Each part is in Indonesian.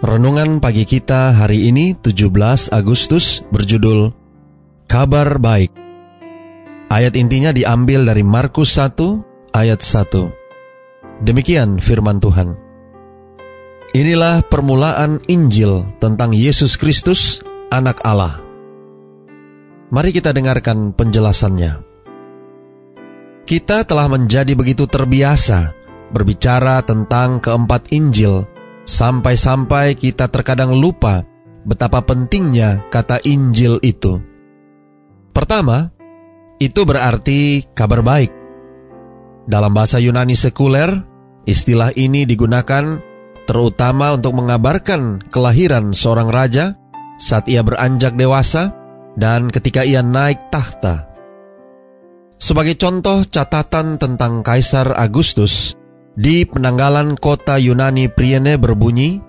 Renungan pagi kita hari ini 17 Agustus berjudul Kabar Baik. Ayat intinya diambil dari Markus 1 ayat 1. Demikian firman Tuhan. Inilah permulaan Injil tentang Yesus Kristus, anak Allah. Mari kita dengarkan penjelasannya. Kita telah menjadi begitu terbiasa berbicara tentang keempat Injil Sampai-sampai kita terkadang lupa betapa pentingnya kata Injil itu. Pertama, itu berarti kabar baik. Dalam bahasa Yunani sekuler, istilah ini digunakan terutama untuk mengabarkan kelahiran seorang raja saat ia beranjak dewasa dan ketika ia naik tahta. Sebagai contoh catatan tentang Kaisar Agustus, di penanggalan kota Yunani Priene berbunyi,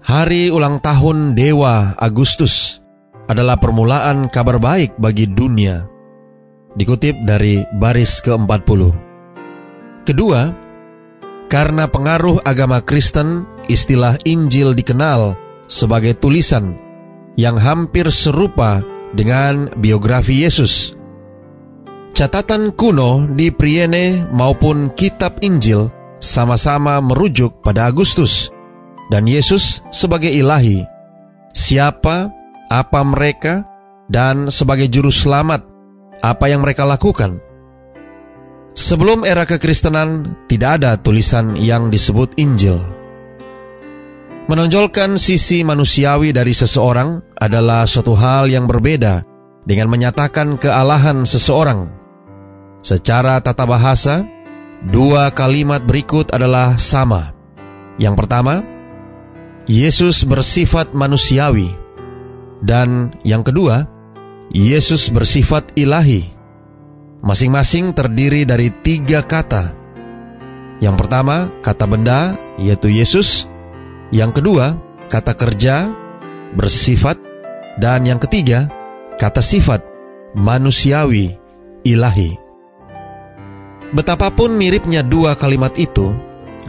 Hari ulang tahun Dewa Agustus adalah permulaan kabar baik bagi dunia. Dikutip dari baris ke-40. Kedua, karena pengaruh agama Kristen, istilah Injil dikenal sebagai tulisan yang hampir serupa dengan biografi Yesus Catatan kuno di Priene maupun kitab Injil sama-sama merujuk pada Agustus dan Yesus sebagai ilahi. Siapa, apa mereka, dan sebagai juru selamat, apa yang mereka lakukan. Sebelum era kekristenan, tidak ada tulisan yang disebut Injil. Menonjolkan sisi manusiawi dari seseorang adalah suatu hal yang berbeda dengan menyatakan kealahan seseorang. Secara tata bahasa, dua kalimat berikut adalah sama. Yang pertama, Yesus bersifat manusiawi, dan yang kedua, Yesus bersifat ilahi. Masing-masing terdiri dari tiga kata. Yang pertama, kata benda, yaitu Yesus. Yang kedua, kata kerja, bersifat. Dan yang ketiga, kata sifat, manusiawi, ilahi. Betapapun miripnya dua kalimat itu,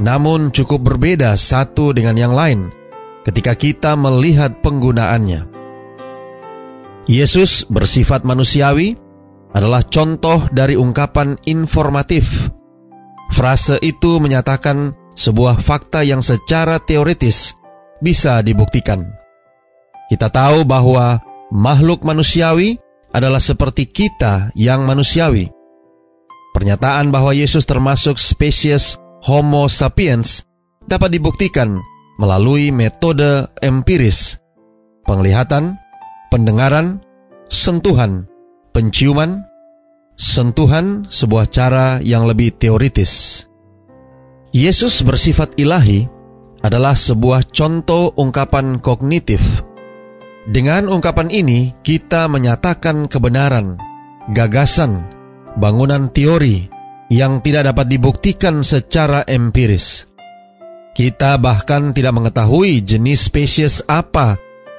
namun cukup berbeda satu dengan yang lain ketika kita melihat penggunaannya. Yesus bersifat manusiawi adalah contoh dari ungkapan informatif. Frase itu menyatakan sebuah fakta yang secara teoritis bisa dibuktikan. Kita tahu bahwa makhluk manusiawi adalah seperti kita yang manusiawi Pernyataan bahwa Yesus termasuk spesies Homo sapiens dapat dibuktikan melalui metode empiris, penglihatan, pendengaran, sentuhan, penciuman, sentuhan sebuah cara yang lebih teoritis. Yesus bersifat ilahi adalah sebuah contoh ungkapan kognitif. Dengan ungkapan ini, kita menyatakan kebenaran, gagasan, bangunan teori yang tidak dapat dibuktikan secara empiris. Kita bahkan tidak mengetahui jenis spesies apa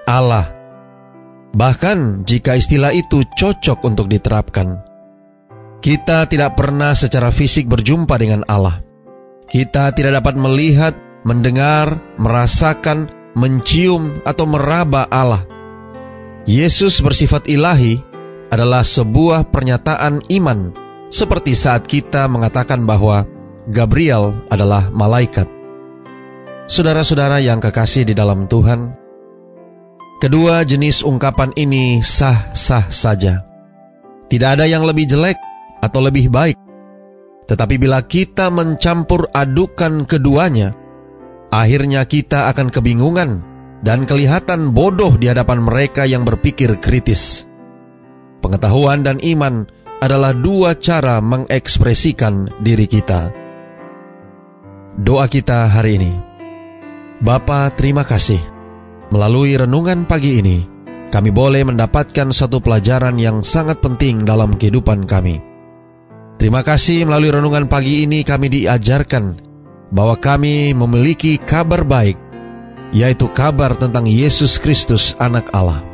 Allah. Bahkan jika istilah itu cocok untuk diterapkan. Kita tidak pernah secara fisik berjumpa dengan Allah. Kita tidak dapat melihat, mendengar, merasakan, mencium, atau meraba Allah. Yesus bersifat ilahi adalah sebuah pernyataan iman, seperti saat kita mengatakan bahwa Gabriel adalah malaikat. Saudara-saudara yang kekasih di dalam Tuhan, kedua jenis ungkapan ini sah-sah saja. Tidak ada yang lebih jelek atau lebih baik. Tetapi bila kita mencampur adukan keduanya, akhirnya kita akan kebingungan dan kelihatan bodoh di hadapan mereka yang berpikir kritis. Pengetahuan dan iman adalah dua cara mengekspresikan diri kita. Doa kita hari ini. Bapa, terima kasih. Melalui renungan pagi ini, kami boleh mendapatkan satu pelajaran yang sangat penting dalam kehidupan kami. Terima kasih melalui renungan pagi ini kami diajarkan bahwa kami memiliki kabar baik, yaitu kabar tentang Yesus Kristus anak Allah.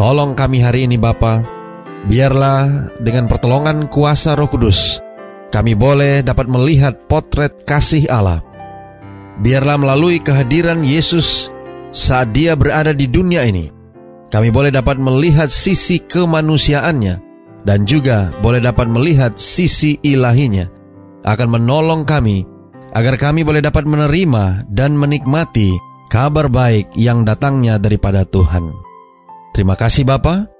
Tolong kami hari ini Bapa, biarlah dengan pertolongan kuasa roh kudus, kami boleh dapat melihat potret kasih Allah. Biarlah melalui kehadiran Yesus saat dia berada di dunia ini, kami boleh dapat melihat sisi kemanusiaannya dan juga boleh dapat melihat sisi ilahinya akan menolong kami agar kami boleh dapat menerima dan menikmati kabar baik yang datangnya daripada Tuhan. Terima kasih Bapa.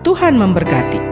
Tuhan memberkati.